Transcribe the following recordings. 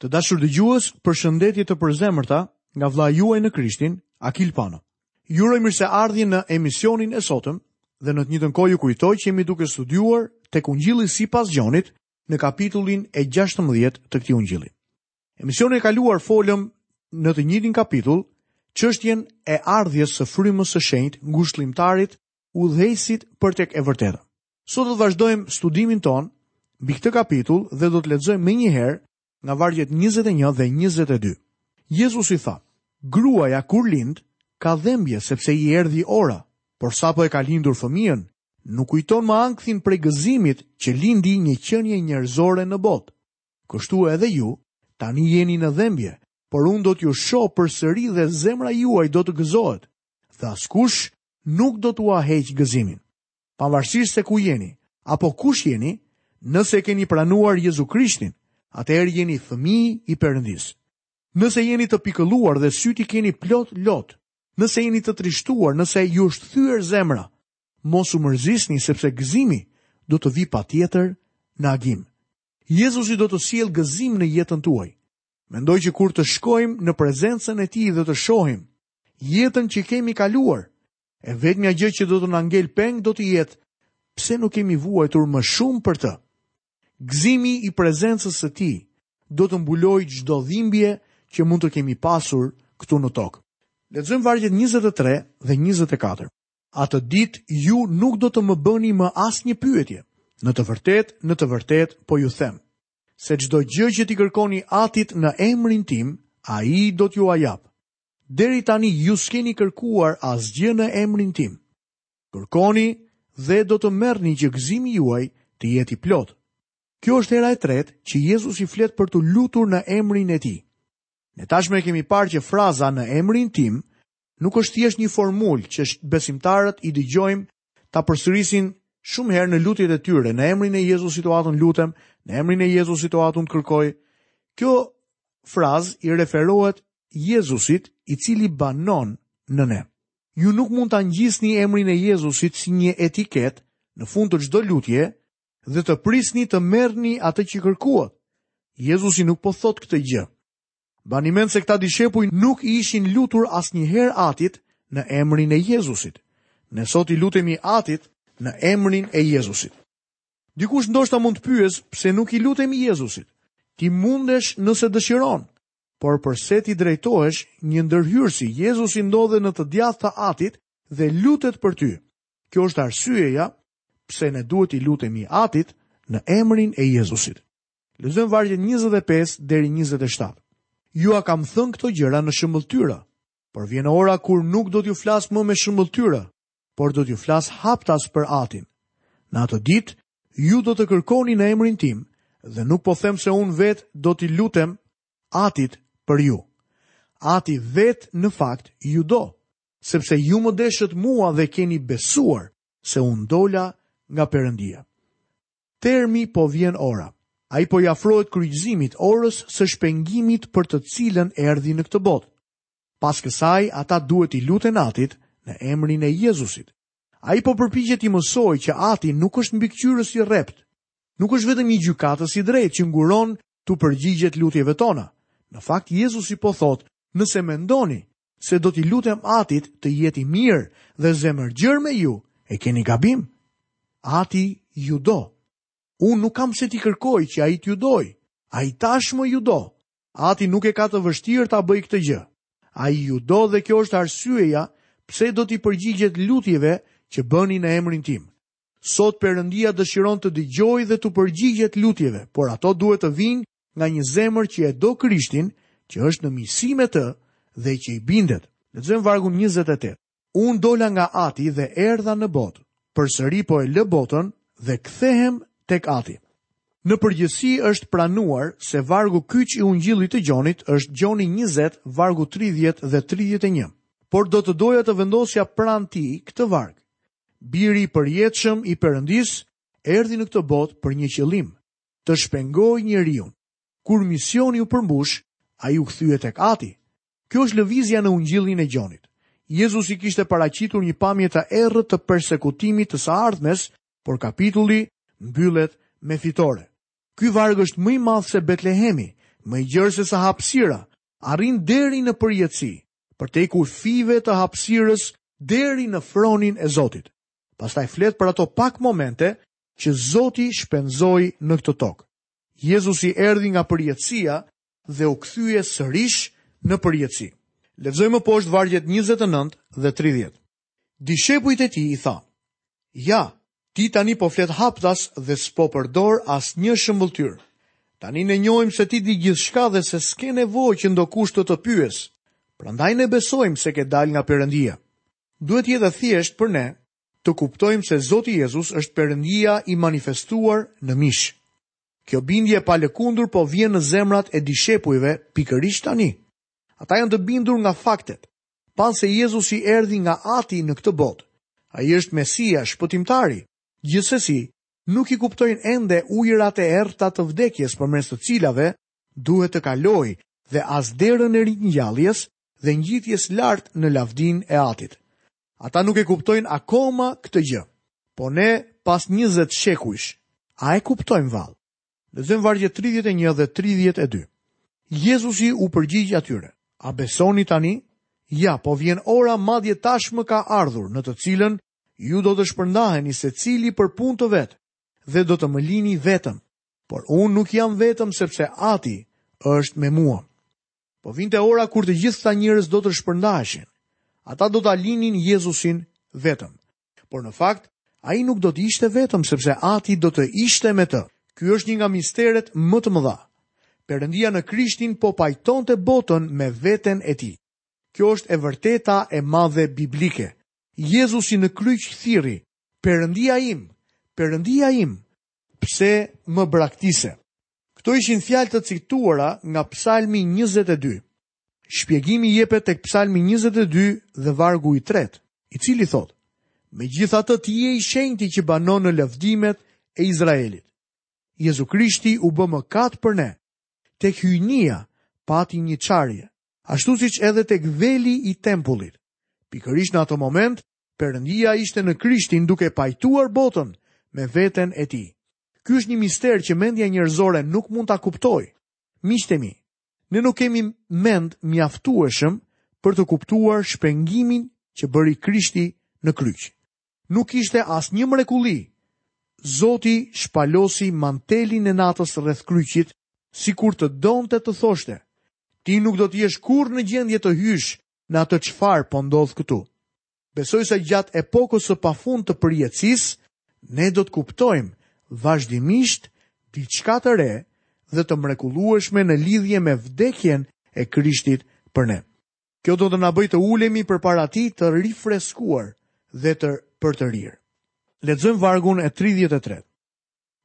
Të dashur dëgjues, përshëndetje të përzemërta nga vëllai juaj në Krishtin, Akil Pano. Ju uroj mirëseardhjen në emisionin e sotëm dhe në të njëjtën kohë ju kujtoj që jemi duke studiuar tek Ungjilli sipas Gjonit në kapitullin e 16 të këtij ungjilli. Emisionin e kaluar folëm në të njëjtin kapitull çështjen e ardhjes së frymës së shenjtë ngushëllimtarit udhëheqësit për tek e vërteta. Sot do të vazhdojmë studimin tonë mbi këtë kapitull dhe do të lexojmë menjëherë nga vargjet 21 dhe 22. Jezusi tha: Gruaja kur lind ka dhembje sepse i erdhi ora, por sapo e ka lindur fëmijën, nuk kujton më ankthin prej gëzimit që lindi një qenie njerëzore në botë. Kështu edhe ju, tani jeni në dhembje, por unë do t'ju shoh përsëri dhe zemra juaj do të gëzohet, dhe askush nuk do t'ua heq gëzimin. pavarësisht se ku jeni, apo kush jeni, nëse e keni pranuar Jezu Krishtin, atëherë jeni fëmijë i Perëndisë. Nëse jeni të pikëlluar dhe sytë i keni plot lot, nëse jeni të trishtuar, nëse ju është thyer zemra, mos u mërzisni sepse gëzimi do të vijë patjetër në agim. Jezusi do të sjellë gëzim në jetën tuaj. Mendoj që kur të shkojmë në prezencën e Tij dhe të shohim jetën që kemi kaluar, E vetmja gjë që do të na ngelë peng do të jetë pse nuk kemi vuajtur më shumë për të. Gëzimi i prezencës së tij do të mbulojë çdo dhimbje që mund të kemi pasur këtu në tokë. Lexojmë vargjet 23 dhe 24. Atë ditë ju nuk do të më bëni më asnjë pyetje. Në të vërtetë, në të vërtetë po ju them se çdo gjë që t'i kërkoni Atit në emrin tim, Ai do t'jua japë. Deri tani ju s'keni kërkuar asgjë në emrin tim. Kërkoni dhe do të merrni që gëzimi juaj të jetë i plotë. Kjo është hera e tretë që Jezusi flet për t'u lutur në emrin e tij. Ne tashmë e kemi parë që fraza në emrin tim nuk është thjesht një formulë që besimtarët i dëgjojmë ta përsërisin shumë herë në lutjet e tyre, në emrin e Jezusit o Atë unë lutem, në emrin e Jezusit o Atë unë kërkoj. Kjo frazë i referohet Jezusit i cili banon në ne. Ju nuk mund ta ngjisni emrin e Jezusit si një etiketë në fund të çdo lutjeje dhe të prisni të merrni atë që kërkuat. Jezusi nuk po thotë këtë gjë. Mbani mend se këta dishepuj nuk i ishin lutur asnjëherë atit në emrin e Jezusit. Ne sot i lutemi atit në emrin e Jezusit. Dikush ndoshta mund të pyesë pse nuk i lutemi Jezusit. Ti mundesh nëse dëshiron, por përse t'i drejtohesh një ndërhyrësi? Jezusi ndodhet në të djathtë të atit dhe lutet për ty. Kjo është arsyeja pse ne duhet t'i lutemi atit në emrin e Jezusit. Lexojmë vargjet 25 deri 27. Jua kam thënë këto gjëra në shëmbëlltyra, por vjen ora kur nuk do t'ju flas më me shëmbëlltyra, por do t'ju flas haptas për Atin. Në atë ditë ju do të kërkoni në emrin tim dhe nuk po them se unë vetë do t'i lutem Atit për ju. Ati vetë në fakt ju do, sepse ju më deshët mua dhe keni besuar se unë dola nga Perëndia. Termi po vjen ora. Ai po i afrohet kryqëzimit, orës së shpengimit për të cilën erdhi në këtë botë. Pas kësaj, ata duhet t'i luten Atit në emrin e Jezusit. Ai po përpiqet t'i mësojë që Ati nuk është mbikëqyrës i rreptë. Nuk është vetëm një gjykatës i drejtë që nguron t'u përgjigjet lutjeve tona. Në fakt, Jezusi po thotë, Nëse mendoni, se do t'i lutem Atit të jetë i mirë dhe zemërgjerë me ju, e keni gabim. Ati ju do. Unë nuk kam pse t'i kërkoj që ai t'ju dojë, ai tashmë ju do. Ati nuk e ka të vështirë ta bëjë këtë gjë. Ai ju do dhe kjo është arsyeja pse do t'i përgjigjet lutjeve që bëni në emrin tim. Sot Perëndia dëshiron të dëgjojë dhe t'u përgjigjet lutjeve, por ato duhet të vijnë nga një zemër që e do Krishtin, që është në miqësi me të dhe që i bindet. Lexojmë vargun 28. Unë dola nga Ati dhe erdha në botë. Përsëri po e lë botën dhe kthehem tek Ati. Në përgjithësi është pranuar se vargu kyç i Ungjillit të Gjonit është Gjoni 20, vargu 30 dhe 31. Por do të doja të vendosja pranë tij këtë varg. Biri i përjetshëm i Perëndisë erdhi në këtë botë për një qëllim. të shpengojë njeriun. Kur misioni u përmbush, ai u kthye tek Ati. Kjo është lëvizja në Ungjillin e Gjonit. Jezusi kishte paraqitur një pamje të errët të persekutimit të së ardhmes, por kapitulli mbyllet me fitore. Ky varg është më i madh se Betlehemi, më i gjerë sesa hapësira, arrin deri në përjetësi, përtej kufijve të hapësirës deri në fronin e Zotit. Pastaj flet për ato pak momente që Zoti shpenzoi në këtë tokë. Jezusi erdhi nga përjetësia dhe u kthye sërish në përjetësi. Lexojmë më poshtë vargjet 29 dhe 30. Dishepujt e tij i thanë: Ja, ti tani po flet haptas dhe s'po përdor asnjë shëmbëlltyrë. Tani ne njohim se ti di gjithçka dhe se s'ke nevojë që ndokush të të pyesë. Prandaj ne besojmë se ke dalë nga Perëndia. Duhet të jetë e thjeshtë për ne të kuptojmë se Zoti Jezus është Perëndia i manifestuar në mish. Kjo bindje e palëkundur po vjen në zemrat e dishepujve pikërisht tani. Ata janë të bindur nga faktet. Panë se Jezusi erdhi nga Ati në këtë botë. Ai është Mesia, Shpëtimtari. Gjithsesi, nuk i kuptojnë ende ujërat e errëta të vdekjes përmes të cilave duhet të kalojë dhe as derën e ringjalljes dhe ngjitjes lart në lavdinë e Atit. Ata nuk e kuptojnë akoma këtë gjë. Po ne pas 20 shekujsh, a e kuptojmë vallë? Lexojmë vargjet 31 dhe 32. Jezusi u përgjigj atyre, a besoni tani? Ja, po vjen ora madje tashmë ka ardhur në të cilën ju do të shpërndaheni secili për punë të vet dhe do të më lini vetëm, por unë nuk jam vetëm sepse ati është me mua. Po vinte ora kur të gjithë këta njerëz do të shpërndaheshin. Ata do ta linin Jezusin vetëm. Por në fakt, ai nuk do të ishte vetëm sepse Ati do të ishte me të. Ky është një nga misteret më të mëdha. Perëndia në Krishtin po pajtonte botën me veten e tij. Kjo është e vërteta e madhe biblike. Jezusi në kryq thirri, Perëndia im, Perëndia im, Pse më braktise? Këto ishin fjalë të cituara nga Psalmi 22. Shpjegimi jepet tek Psalmi 22 dhe vargu i tretë, i cili thotë: Megjithatë ti je i shenjti që banon në lëvdimet e Izraelit. Jezu Krishti u bë mëkat për ne. Tek hyjnia pati një çarje, ashtu siç edhe tek veli i tempullit. Pikërisht në atë moment Perëndia ishte në Krishtin duke pajtuar botën me veten e tij. Ky është një mister që mendja njerëzore nuk mund ta kuptojë. Miqtë e mi, ne nuk kemi mend mjaftueshëm për të kuptuar shpengimin që bëri Krishti në kryq. Nuk ishte asnjë mrekulli. Zoti shpalosi mantelin e natës rreth kryqit, sikur të donte të thoshte, ti nuk do të jesh kurrë në gjendje të hysh në atë çfarë po ndodh këtu. Besoj se gjatë epokës së pafund të përjetësisë, ne do të kuptojmë vazhdimisht diçka të re dhe të mrekullueshme në lidhje me vdekjen e Krishtit për ne. Kjo do të na bëjë të ulemi përpara tij të rifreskuar dhe të përtërirë. Lexojmë vargun e 33.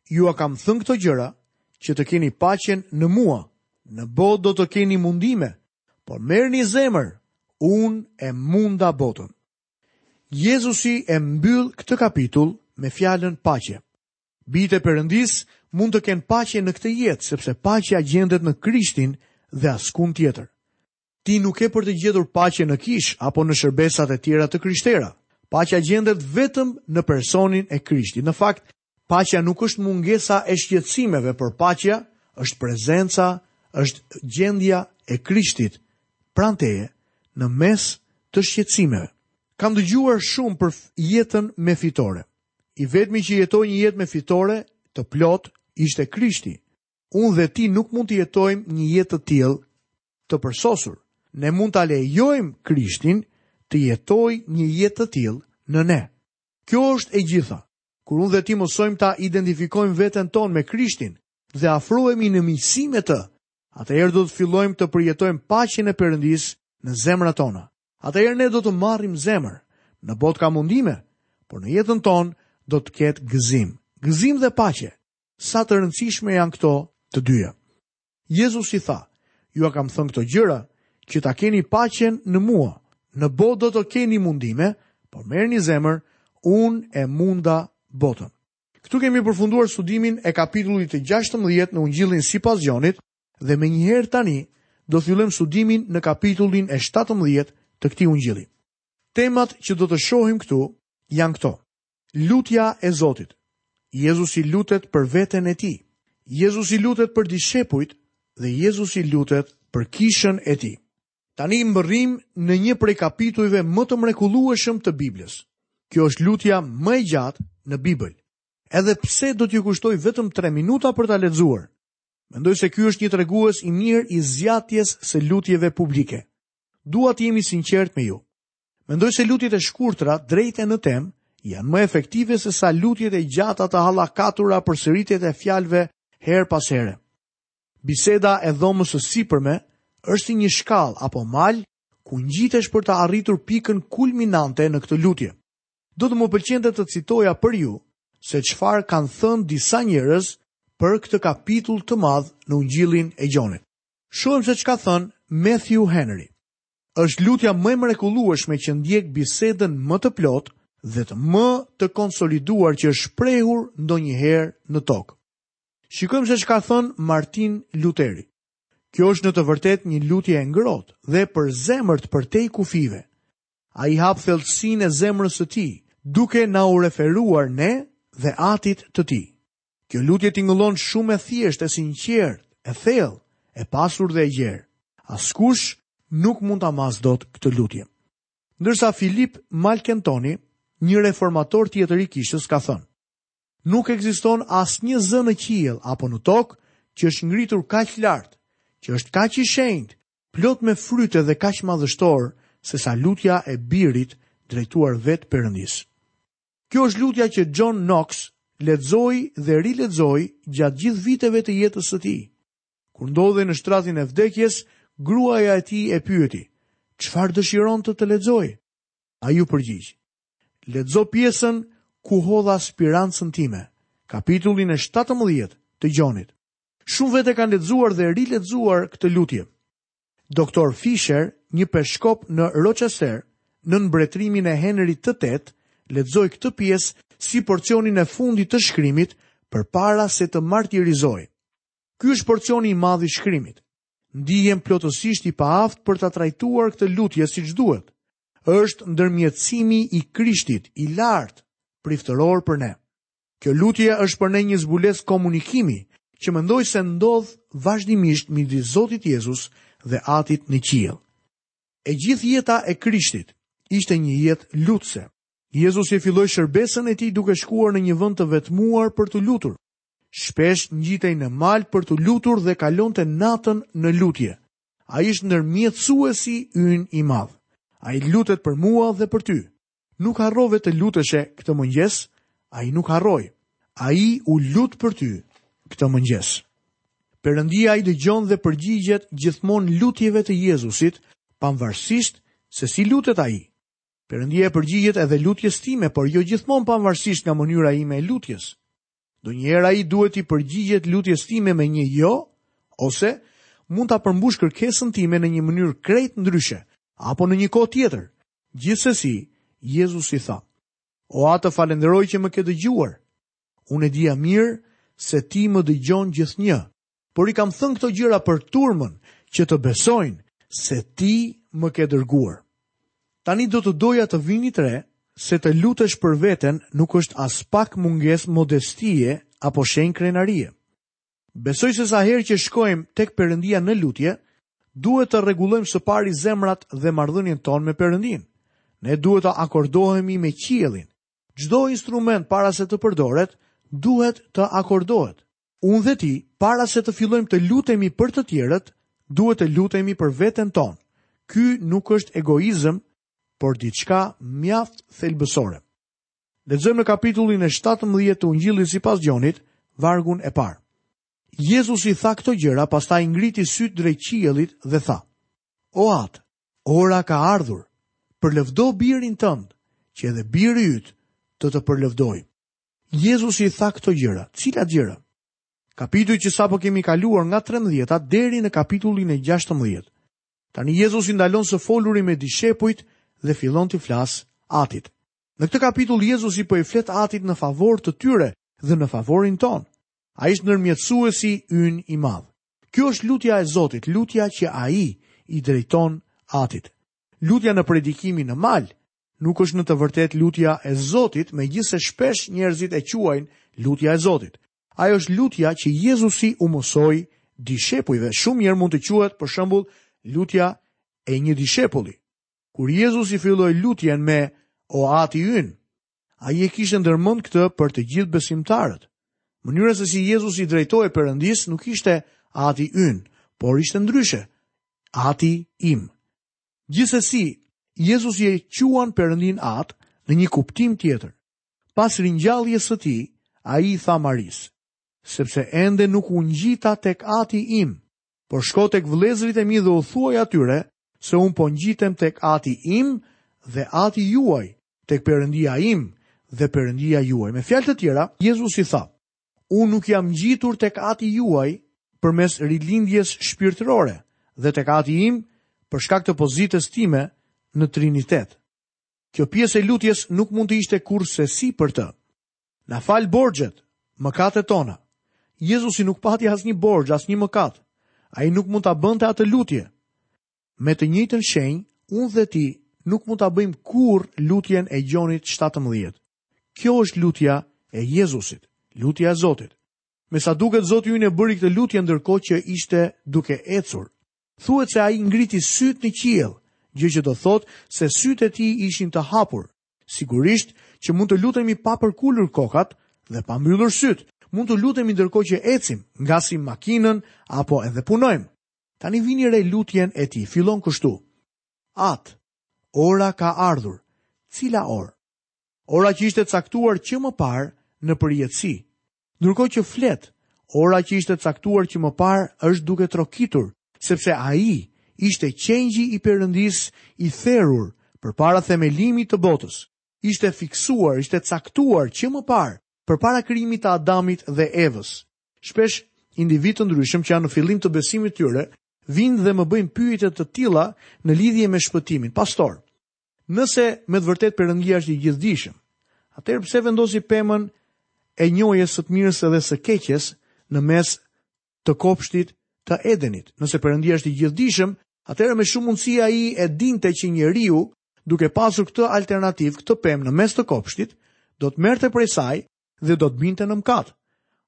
Jua kam thënë këto gjëra që të keni paqen në mua. Në botë do të keni mundime, por merrni zemër, unë e munda botën. Jezusi e mbyll këtë kapitull me fjalën paqe. Bijtë e Perëndisë mund të kenë paqe në këtë jetë, sepse paqja gjendet në Krishtin dhe askund tjetër. Ti nuk ke për të gjetur paqe në kishë apo në shërbesat e tjera të krishtera. Paqja gjendet vetëm në personin e Krishtit. Në fakt, paqja nuk është mungesa e shqetësimeve, por paqja është prezenca, është gjendja e Krishtit pranë teje në mes të shqetësimeve. Kam dëgjuar shumë për jetën me fitore. I vetmi që jetoi një jetë me fitore të plotë ishte Krishti. Unë dhe ti nuk mund të jetojmë një jetë të tillë të përsosur. Ne mund ta lejojmë Krishtin të jetojë një jetë të tillë në ne. Kjo është e gjitha. Kur unë dhe ti mësojmë ta identifikojmë veten tonë me Krishtin dhe afrohemi në miqësi me të, atëherë do të fillojmë të përjetojmë paqen e Perëndisë në zemrat tona. Atëherë ne do të marrim zemër. Në botë ka mundime, por në jetën tonë do të ketë gëzim, gëzim dhe paqe. Sa të rëndësishme janë këto të dyja. Jezusi tha, jua kam thënë këto gjëra, që ta keni paqen në mua, në botë do të keni mundime, por merrni zemër, unë e munda botën. Këtu kemi përfunduar studimin e kapitullit të 16 në ungjillin sipas Gjonit dhe menjëherë tani do fillojmë studimin në kapitullin e 17 të këtij ungjilli. Temat që do të shohim këtu janë këto. Lutja e Zotit. Jezusi lutet për veten e tij. Jezusi lutet për dishepujt dhe Jezusi lutet për kishën e tij. Tani mbërrim në një prej kapitujve më të mrekullueshëm të Biblës. Kjo është lutja më e gjatë në Bibël. Edhe pse do t'ju kushtojë vetëm 3 minuta për ta lexuar. Mendoj se ky është një tregues i mirë i zgjatjes së lutjeve publike. Dua të jem i sinqertë me ju. Mendoj se lutjet e shkurtra, drejt e në temë, janë më efektive sesa lutjet e gjata të hallakatura përsëritjet e fjalëve herë pas here. Biseda e dhomës së sipërme është si një shkallë apo mal ku ngjitesh për të arritur pikën kulminante në këtë lutje. Do të më pëlqente të citoja për ju se çfarë kanë thënë disa njerëz për këtë kapitull të madh në Ungjillin e Gjonit. Shohim se ç'ka thënë Matthew Henry. Është lutja më e mrekullueshme që ndjek bisedën më të plotë dhe të më të konsoliduar që është shprehur ndonjëherë në tokë. Shikojmë se ç'ka thënë Martin Luteri. Kjo është në të vërtetë një lutje e ngrohtë dhe e përzemërt përtej kufijve. Ai hap thellësinë e zemrës së tij, duke na u referuar ne dhe Atit të tij. Kjo lutje tingëllon shumë e thjeshtë, e sinqertë, e thellë, e pasur dhe e gjerë. Askush nuk mund ta masë dot këtë lutje. Ndërsa Filip Malkentoni, një reformator tjetër i kishës, ka thënë, Nuk ekziston asnjë zë në qiell apo në tokë që është ngritur kaq lartë, që është kaq i shenjtë, plot me fryte dhe kaq madhështor, sesa lutja e birit drejtuar vetë Perëndisë. Kjo është lutja që John Knox lexoi dhe rilexoi gjatë gjithë viteve të jetës së tij. Kur ndodhej në shtratin e vdekjes, gruaja e tij e pyeti, "Çfarë dëshiron të të lexoj?" Ai iu përgjigj, "Lexo pjesën ku hodha spirancën time, kapitullin e 17 të Gjonit." Shumë vete kanë lexuar dhe rilexuar këtë lutje. Doktor Fisher, një peshkop në Rochester, nën mbretërimin e Henry të Tetë, lexoi këtë pjesë si porcionin e fundit të shkrimit përpara se të martirizohej. Ky është porcioni i madh i shkrimit. Ndihem plotësisht i paaftë për ta trajtuar këtë lutje siç duhet. Është ndërmjetësimi i Krishtit i lartë priftëror për ne. Kjo lutje është për ne një zbulesë komunikimi që mendoj se ndodh vazhdimisht midis Zotit Jezus dhe Atit në qiell. E gjithë jeta e Krishtit ishte një jetë lutëse. Jezus e filloi shërbesën e tij duke shkuar në një vend të vetmuar për t'u lutur. Shpesh ngjitej në mal për t'u lutur dhe kalonte natën në lutje. Ai është ndërmjetësuesi ynë i madh. Ai lutet për mua dhe për ty. Nuk harrove të luteshe këtë mëngjes? Ai nuk harroi. Ai u lut për ty këtë mëngjes. Perëndia i dëgjon dhe përgjigjet gjithmonë lutjeve të Jezusit, pavarësisht se si lutet ai. Perëndia i përgjigjet edhe lutjes sime, por jo gjithmonë pavarësisht nga mënyra ime e lutjes. Ndonjëherë ai duhet t'i përgjigjet lutjes sime me një jo, ose mund ta përmbushë kërkesën time në një mënyrë krejt ndryshe, apo në një kohë tjetër. Gjithsesi, Jezusi tha, O Atë, të falënderoj që më ke dëgjuar. Unë e dija mirë se Ti më dëgjon gjithnjë. por i kam thënë këto gjëra për turmën që të besojnë se ti më ke dërguar. Tani do të doja të vinit re se të lutesh për veten nuk është aspak mungesë modestie apo shenjë krenarie. Besoj se sa herë që shkojmë tek Perëndia në lutje, duhet të rregullojmë së pari zemrat dhe marrëdhënien tonë me Perëndinë. Ne duhet të akordohemi me qiellin. Çdo instrument para se të përdoret, duhet të akordohet. Unë dhe ti, para se të fillojmë të lutemi për të tjerët, duhet të lutemi për veten tonë. Ky nuk është egoizëm, por diçka mjaft thelbësore. Lexojmë në kapitullin e 17 të Ungjillit sipas Gjonit, vargun e parë. Jezusi tha këto gjëra, pastaj ngriti sytë drejt qiellit dhe tha: O Atë, ora ka ardhur. Përlëvdo birin tënd, që edhe biri yt të të përlëvdojë. Jezusi i tha këto gjëra. Cilat gjëra? Kapitujt që sapo kemi kaluar nga 13-ta deri në kapitullin e 16. Tani Jezusi ndalon së foluri me dishepujt dhe fillon t'i flasë atit. Në këtë kapitull Jezusi po i flet atit në favor të tyre dhe në favorin tonë. Ai është ndërmjetësuesi ynë i madh. Kjo është lutja e Zotit, lutja që ai i drejton atit. Lutja në predikimin në mal Nuk është në të vërtetë lutja e Zotit, megjithëse shpesh njerëzit e quajnë lutja e Zotit. Ajo është lutja që Jezusi u mësoi dishepujve. Shumë mirë mund të quhet për shembull lutja e një dishepulli. Kur Jezusi filloi lutjen me O Ati ynë, ai e kishte ndërmend këtë për të gjithë besimtarët. Mënyra se si Jezusi i drejtohej Perëndisë nuk ishte Ati ynë, por ishte ndryshe. Ati im. Gjithsesi, Jezusi e quan Perëndinë atë në një kuptim tjetër. Pas ringjalljes së tij, ai i tha Marisë, sepse ende nuk u ngjita tek Ati im, por shko tek vëllezërit e mi dhe u thuaj atyre se unë po ngjitem tek Ati im dhe Ati juaj, tek Perëndia im dhe Perëndia juaj. Me fjalë të tjera, Jezusi tha, Unë nuk jam ngjitur tek Ati juaj përmes rilindjes shpirtërore dhe tek Ati im për shkak të pozitës time në Trinitet. Kjo pjesë e lutjes nuk mund të ishte kurrsesi për të. Na fal borxhet, mëkatet tona. Jezusi nuk pati asnjë borxh, asnjë mëkat. Ai nuk mund ta bënte atë lutje. Me të njëjtën shenjë, unë dhe ti nuk mund ta bëjmë kurrë lutjen e Gjonit 17. Kjo është lutja e Jezusit, lutja e Zotit. Me sa duket Zoti ynë e bëri këtë lutje ndërkohë që ishte duke ecur. Thuhet se ai ngriti sytë në qiell, gjë që do të thotë se sytë e tij ishin të hapur. Sigurisht që mund të lutemi pa përkulur kokat dhe pa mbyllur sytë. Mund të lutemi ndërkohë që ecim, ngasim makinën apo edhe punojmë. Tani vini re lutjen e tij. Fillon kështu: Atë, ora ka ardhur. Cila orë? Ora që ishte caktuar që më parë në përjetësi. Ndërkohë që flet, ora që ishte caktuar që më parë është duke trokitur, sepse ai ishte qengji i Perëndisë i therur përpara themelimit të botës. Ishte fiksuar, ishte caktuar që më parë, përpara krijimit të Adamit dhe Evës. Shpesh individë të ndryshëm që janë në fillim të besimit të tyre vijnë dhe më bëjnë pyetje të tilla në lidhje me shpëtimin. Pastor, Nëse me të vërtetë Perëndia është i gjithëdijshëm, atëherë pse vendosi pemën e njohjes së të mirës dhe së keqes në mes të kopshtit të Edenit. Nëse Perëndia është i gjithëdijshëm, atëherë me shumë mundësi ai e dinte që njeriu, duke pasur këtë alternativë, këtë pemë në mes të kopshtit, do të merrte prej saj dhe do të binte në mëkat.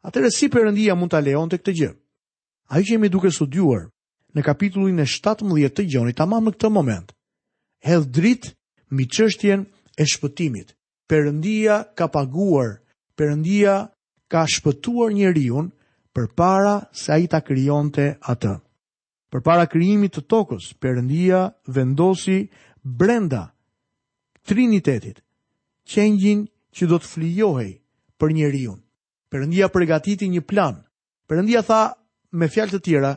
Atëherë si Perëndia mund ta lejonte këtë gjë? Ajo që jemi duke studiuar në kapitullin e 17 të Gjonit tamam në këtë moment. Hedh dritë mbi çështjen e shpëtimit. Perëndia ka paguar, Perëndia ka shpëtuar njeriun përpara se ai ta krijonte atë. Përpara krijimit të tokës, Perëndia vendosi brenda Trinitetit qengjin që do të flijohej për njeriun. Perëndia përgatiti një plan Perëndia tha me fjalë të tjera,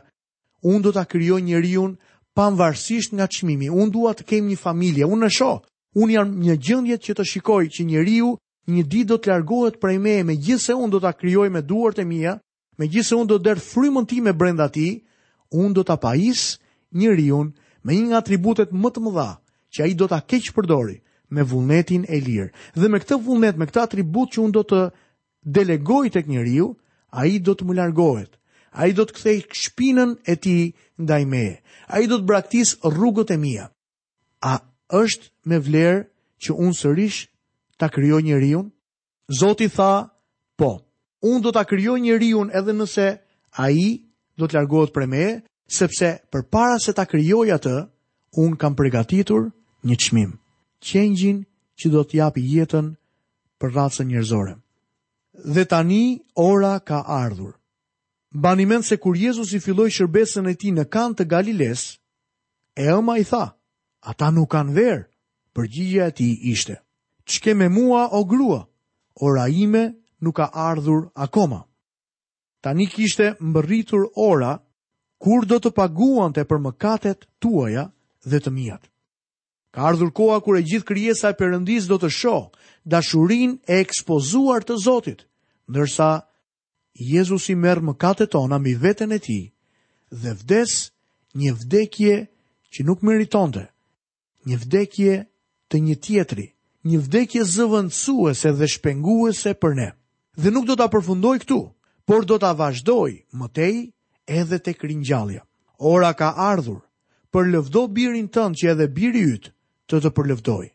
unë do ta krijoj njeriun pavarësisht nga çmimi. Unë dua të kem një familje, unë e shoh. Unë jam në gjendje që të shikoj që njeriu një ditë do të largohet prej meje, megjithëse unë do ta krijoj me duart e mia, megjithëse unë do të derdh frymën time brenda tij, unë do ta pajis njeriun me një nga atributet më të mëdha që ai do ta keqpërdorë me vullnetin e lirë. Dhe me këtë vullnet, me këtë atribut që unë do të delegoj tek njeriu, ai do të më largohet. Ai do të kthejë shpinën e tij ndaj meje. Ai do të braktisë rrugët e mia. A është me vlerë që unë sërish ta krijoj njeriun? Zoti tha, Po. Unë do ta krijoj njeriun edhe nëse ai do të largohet prej meje, sepse përpara se ta krijoj atë, unë kam përgatitur një çmim. Qengjin që do të japë jetën për racën njerëzore. Dhe tani ora ka ardhur. Mbani mend se kur Jezusi filloi shërbesën e tij në Kanë të Galilesë, e ëma i tha, "Ata nuk kanë verë." Përgjigjja e tij ishte, "Ç'ke me mua o grua? Ora ime nuk ka ardhur akoma." Tani kishte mbërritur ora kur do të paguante për mëkatet tuaja dhe të miat. Ka ardhur koha kur e gjithë krijesa e Perëndisë do të shohë dashurinë e ekspozuar të Zotit, ndërsa Jezusi merr mëkatet tona mbi veten e tij dhe vdes një vdekje që nuk meritonte, një vdekje të një tjetri, një vdekje zëvendësuese dhe shpenguese për ne. dhe nuk do ta përfundojë këtu, por do ta vazhdojë më tej edhe tek ringjallja. Ora ka ardhur. Përlëvdo birin tënd që edhe biri yt të të përlëvdojë.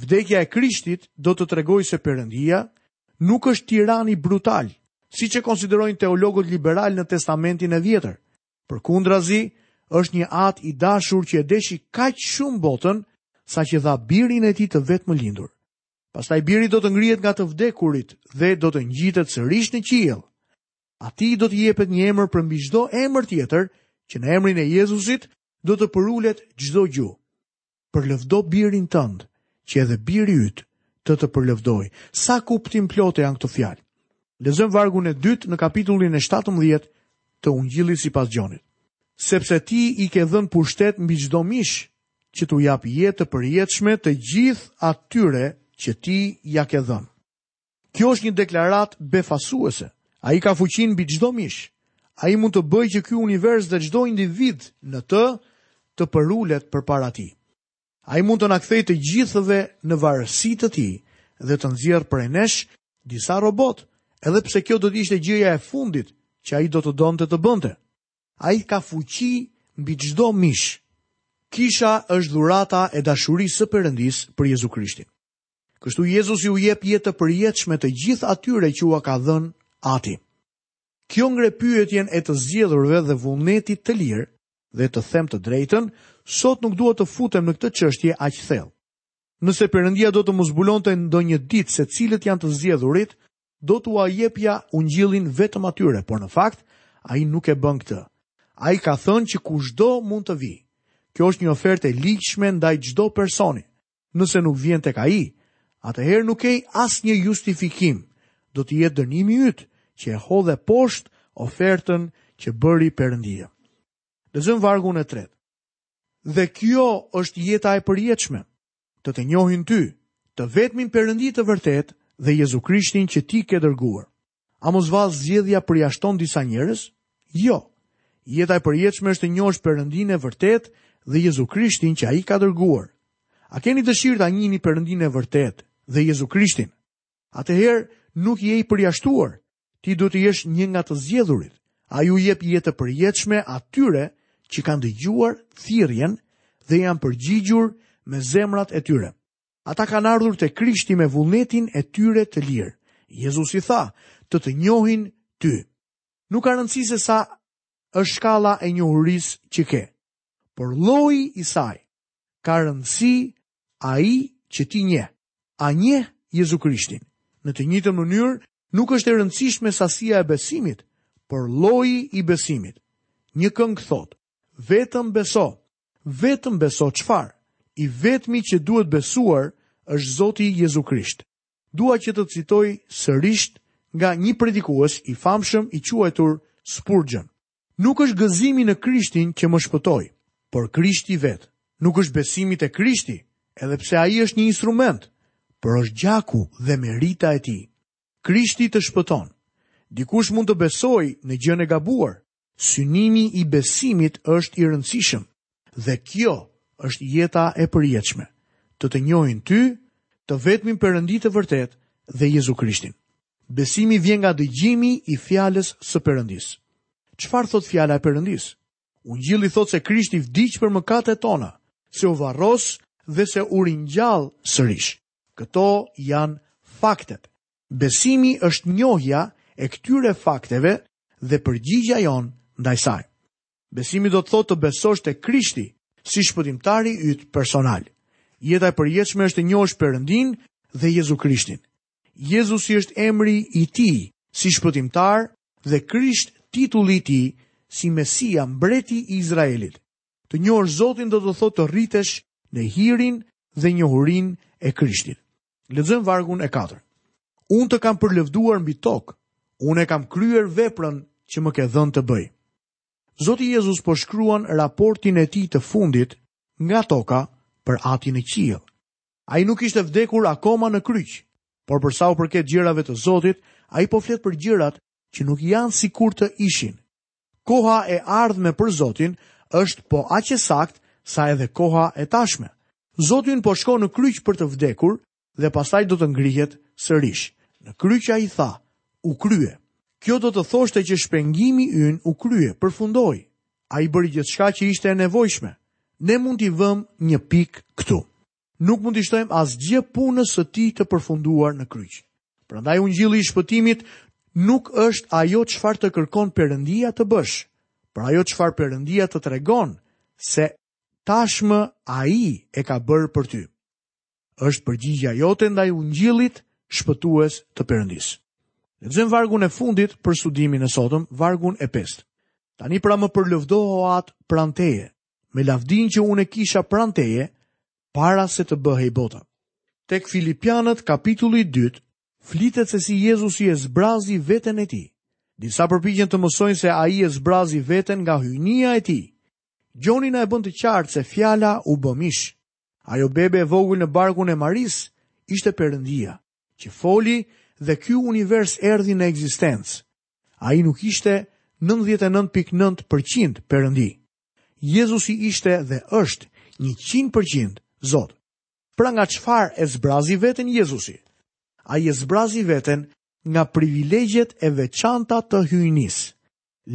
Vdekja e Krishtit do të tregojë se Perëndia nuk është tirani brutal, siç e konsiderojnë teologët liberalë në Testamentin e Vjetër. Përkundrazi, është një atë i dashur që e deshi kaq shumë botën saqë dha birin e tij të vetëmlindur. Pastaj biri do të ngrihet nga të vdekurit dhe do të ngjitet sërish në qiell. Atij do t'i jepet një emër përmbi çdo emër tjetër, që në emrin e Jezusit do të përulet çdo gju. Përlëvdo birin tënd, që edhe biri yt të të përlëvdojë. Sa kuptimplote janë këto fjalë. Lexojmë vargun e dytë në kapitullin e 17 të ungjillit sipas Gjonit. Sepse ti i ke dhënë pushtet mbi çdo mish, që t'u japë jetë të përjetshme të gjithë atyre që ti ia ke dhënë. Kjo është një deklaratë befasuese. Ai ka fuqinë mbi çdo mish. Ai mund të bëjë që ky univers dhe çdo individ në të të përulet përpara tij. Ai mund të na kthejë të gjithëve në varësi të tij dhe të nxjerrë prej nesh disa robotë, edhe pse kjo do të ishte gjëja e fundit që ai do të donte të bënte. Ai ka fuqi mbi çdo mish. Kisha është dhurata e dashurisë së Perëndisë për Jezu Krishtin. Kështu Jezusi u jep jetë të përjetshme të gjithë atyre që ua ka dhënë Ati. Kjo ngre pyetjen e të zgjedhurve dhe vullnetit të lirë, dhe të them të drejtën, sot nuk dua të futem në këtë çështje aq thellë. Nëse Perëndia do të më zbulonte ndonjë ditë se cilët janë të zgjedhurit, Do t'ua jepja ungjillin vetëm atyre, por në fakt, ai nuk e bën këtë. Ai ka thënë që kushdo mund të vijë. Kjo është një ofertë e ligjshme ndaj çdo personi. Nëse nuk vjen tek ai, atëherë nuk ke asnjë justifikim. Do të jetë dënimi yt që e hodhe poshtë ofertën që bëri Perëndia. Lexojmë vargun e tretë. Dhe kjo është jeta e përjetshme. të të njohin ty, të vetmin Perëndi të vërtetë dhe Jezu Krishtin që ti ke dërguar. A mos vallë zgjedhja përjashton disa njerëz? Jo. Jeta e përjetshme është të njohësh Perëndinë e vërtetë dhe Jezu Krishtin që ai ka dërguar. A keni dëshirë ta njihni Perëndinë e vërtetë dhe Jezu Krishtin? Atëherë nuk je i përjashtuar, Ti duhet të jesh një nga të zgjedhurit. Ai u jep jetë të përjetshme atyre që kanë dëgjuar thirrjen dhe janë përgjigjur me zemrat e tyre. Ata kanë ardhur te Krishti me vullnetin e tyre të lirë. Jezusi tha, "Të të njohin ty." Nuk ka rëndësi se sa është shkalla e njohurisë që ke, por lloji i saj ka rëndësi ai që ti njeh. A njeh Jezu Krishtin? Në të njëjtën mënyrë, Nuk është e rëndësishme sasia e besimit, por lloji i besimit. Një këngë thotë, vetëm beso, vetëm beso çfarë? I vetmi që duhet besuar është Zoti Jezu Krisht. Dua që të citoj sërisht nga një predikues i famshëm i quajtur Spurgeon. Nuk është gëzimi në Krishtin që më shpëtoi, por Krishti vetë. Nuk është besimi te Krishti, edhe pse ai është një instrument, por është gjaku dhe merita e tij. Krishti të shpëton. Dikush mund të besojë në gjënë e gabuar. Synimi i besimit është i rëndësishëm. Dhe kjo është jeta e përjetshme, të të njohin ty, të vetmin Perëndi të vërtetë dhe Jezu Krishtin. Besimi vjen nga dëgjimi i fjalës së Perëndisë. Çfarë thotë fjala e Perëndisë? Ungjilli thotë se Krishti vdiq për mëkatet tona, se u varros dhe se u ringjall sërish. Këto janë faktet. Besimi është njohja e këtyre fakteve dhe përgjigja jonë ndaj saj. Besimi do të thotë të besosh te Krishti si shpëtimtari yt personal. Jeta e përjetshme është të njohësh Perëndinë dhe Jezu Krishtin. Jezusi është emri i tij si shpëtimtar dhe Krisht titulli i tij si Mesia, mbreti i Izraelit. Të njohësh Zotin do të thotë të rritesh në hirin dhe njohurinë e Krishtit. Lexojmë vargun e katërt. Unë të kam përlëvduar mbi tokë, unë e kam kryer veprën që më ke dhënë të bëj. Zoti Jezus po shkruan raportin e tij të fundit nga toka për Atin në qiell. Ai nuk kishte vdekur akoma në kryq, por për sa u përket gjërave të Zotit, ai po flet për gjërat që nuk janë sikur të ishin. Koha e ardhme për Zotin është po aq e saktë sa edhe koha e tashme. Zoti ynë po shkon në kryq për të vdekur dhe pastaj do të ngrihet sërish. Në kryq ai tha, u krye. Kjo do të thoshte që shpengimi ynë u krye, përfundoi. Ai bëri gjithçka që ishte e nevojshme. Ne mund t'i vëmë një pikë këtu. Nuk mund t'i shtojmë asgjë punës së tij të përfunduar në kryq. Prandaj ungjilli i shpëtimit nuk është ajo çfarë të kërkon Perëndia të bësh, por ajo çfarë Perëndia të tregon se tashmë ai e ka bërë për ty. Është përgjigja jote ndaj ungjillit shpëtues të Perëndisë. Lexojmë vargun e fundit për studimin e sotëm, vargun e 5. Tani pra më përlëvdo, o Atë, pranë teje, me lavdinë që unë e kisha pranë teje, para se të bëhej bota. Tek Filipianët, kapitulli 2, flitet se si Jezusi e zbrazi veten e tij. Disa përpiqen të mësojnë se ai e zbrazi veten nga hyjnia e tij. Gjoni na e bën të qartë se fjala u bë mish. Ajo bebe e vogël në barkun e Marisë ishte Perëndia, që foli dhe ky univers erdhi në ekzistencë. Ai nuk ishte 99.9% Perëndi. Jezusi ishte dhe është 100% Zot. Pra nga çfarë e zbrazi veten Jezusi? Ai e zbrazi veten nga privilegjet e veçanta të hyjnisë.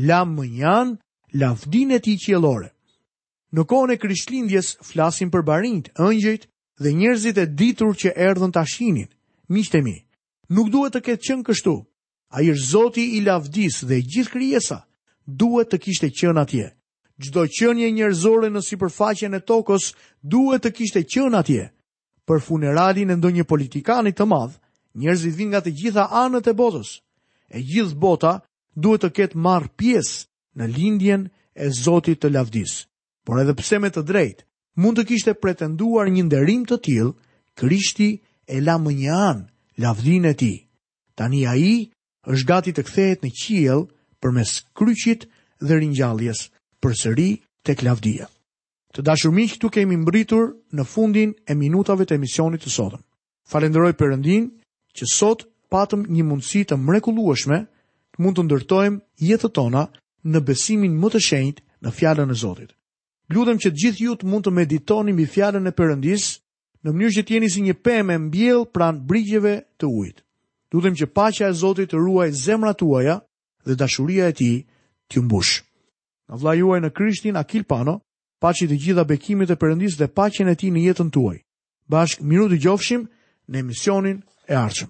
La mënjanë lavdinë e tij qiellore. Në kohën e Krishtlindjes flasim për barinjtë, engjëjt dhe njerëzit e ditur që erdhën ta shihnin. Miqtë e mi, nuk duhet të ketë qenë kështu. Ai është Zoti i lavdisë dhe e gjithë krijesa duhet të kishte qenë atje. Çdo qenie njerëzore në sipërfaqen e tokës duhet të kishte qenë atje. Për funeralin e ndonjë politikani të madh, njerëzit vijnë nga të gjitha anët e botës. E gjithë bota duhet të ketë marrë pjesë në lindjen e Zotit të lavdisë. Por edhe pse me të drejtë mund të kishte pretenduar një nderim të tillë, Krishti e la më një anë lavdinë e tij. Tani ai është gati të kthehet në qiell përmes kryqit dhe ringjalljes përsëri tek lavdia. Të dashur miq, këtu kemi mbërritur në fundin e minutave të emisionit të sotëm. Falenderoj Perëndinë që sot patëm një mundësi të mrekullueshme të mund të ndërtojmë jetët tona në besimin më të shenjtë në fjalën e Zotit. Lutem që gjithë ju të mund të meditoni mbi fjalën e Perëndisë në mënyrë që të jeni si një pemë e mbjellë pranë brigjeve të ujit. Lutem që paqja e Zotit të ruajë zemrat tuaja dhe dashuria e Tij t'ju mbushë. Nga vëllai juaj në Krishtin Akil Pano, paçi të gjitha bekimet e Perëndisë dhe paqen e Tij në jetën tuaj. Bashkë mirudëgjofshim në emisionin e ardhshëm.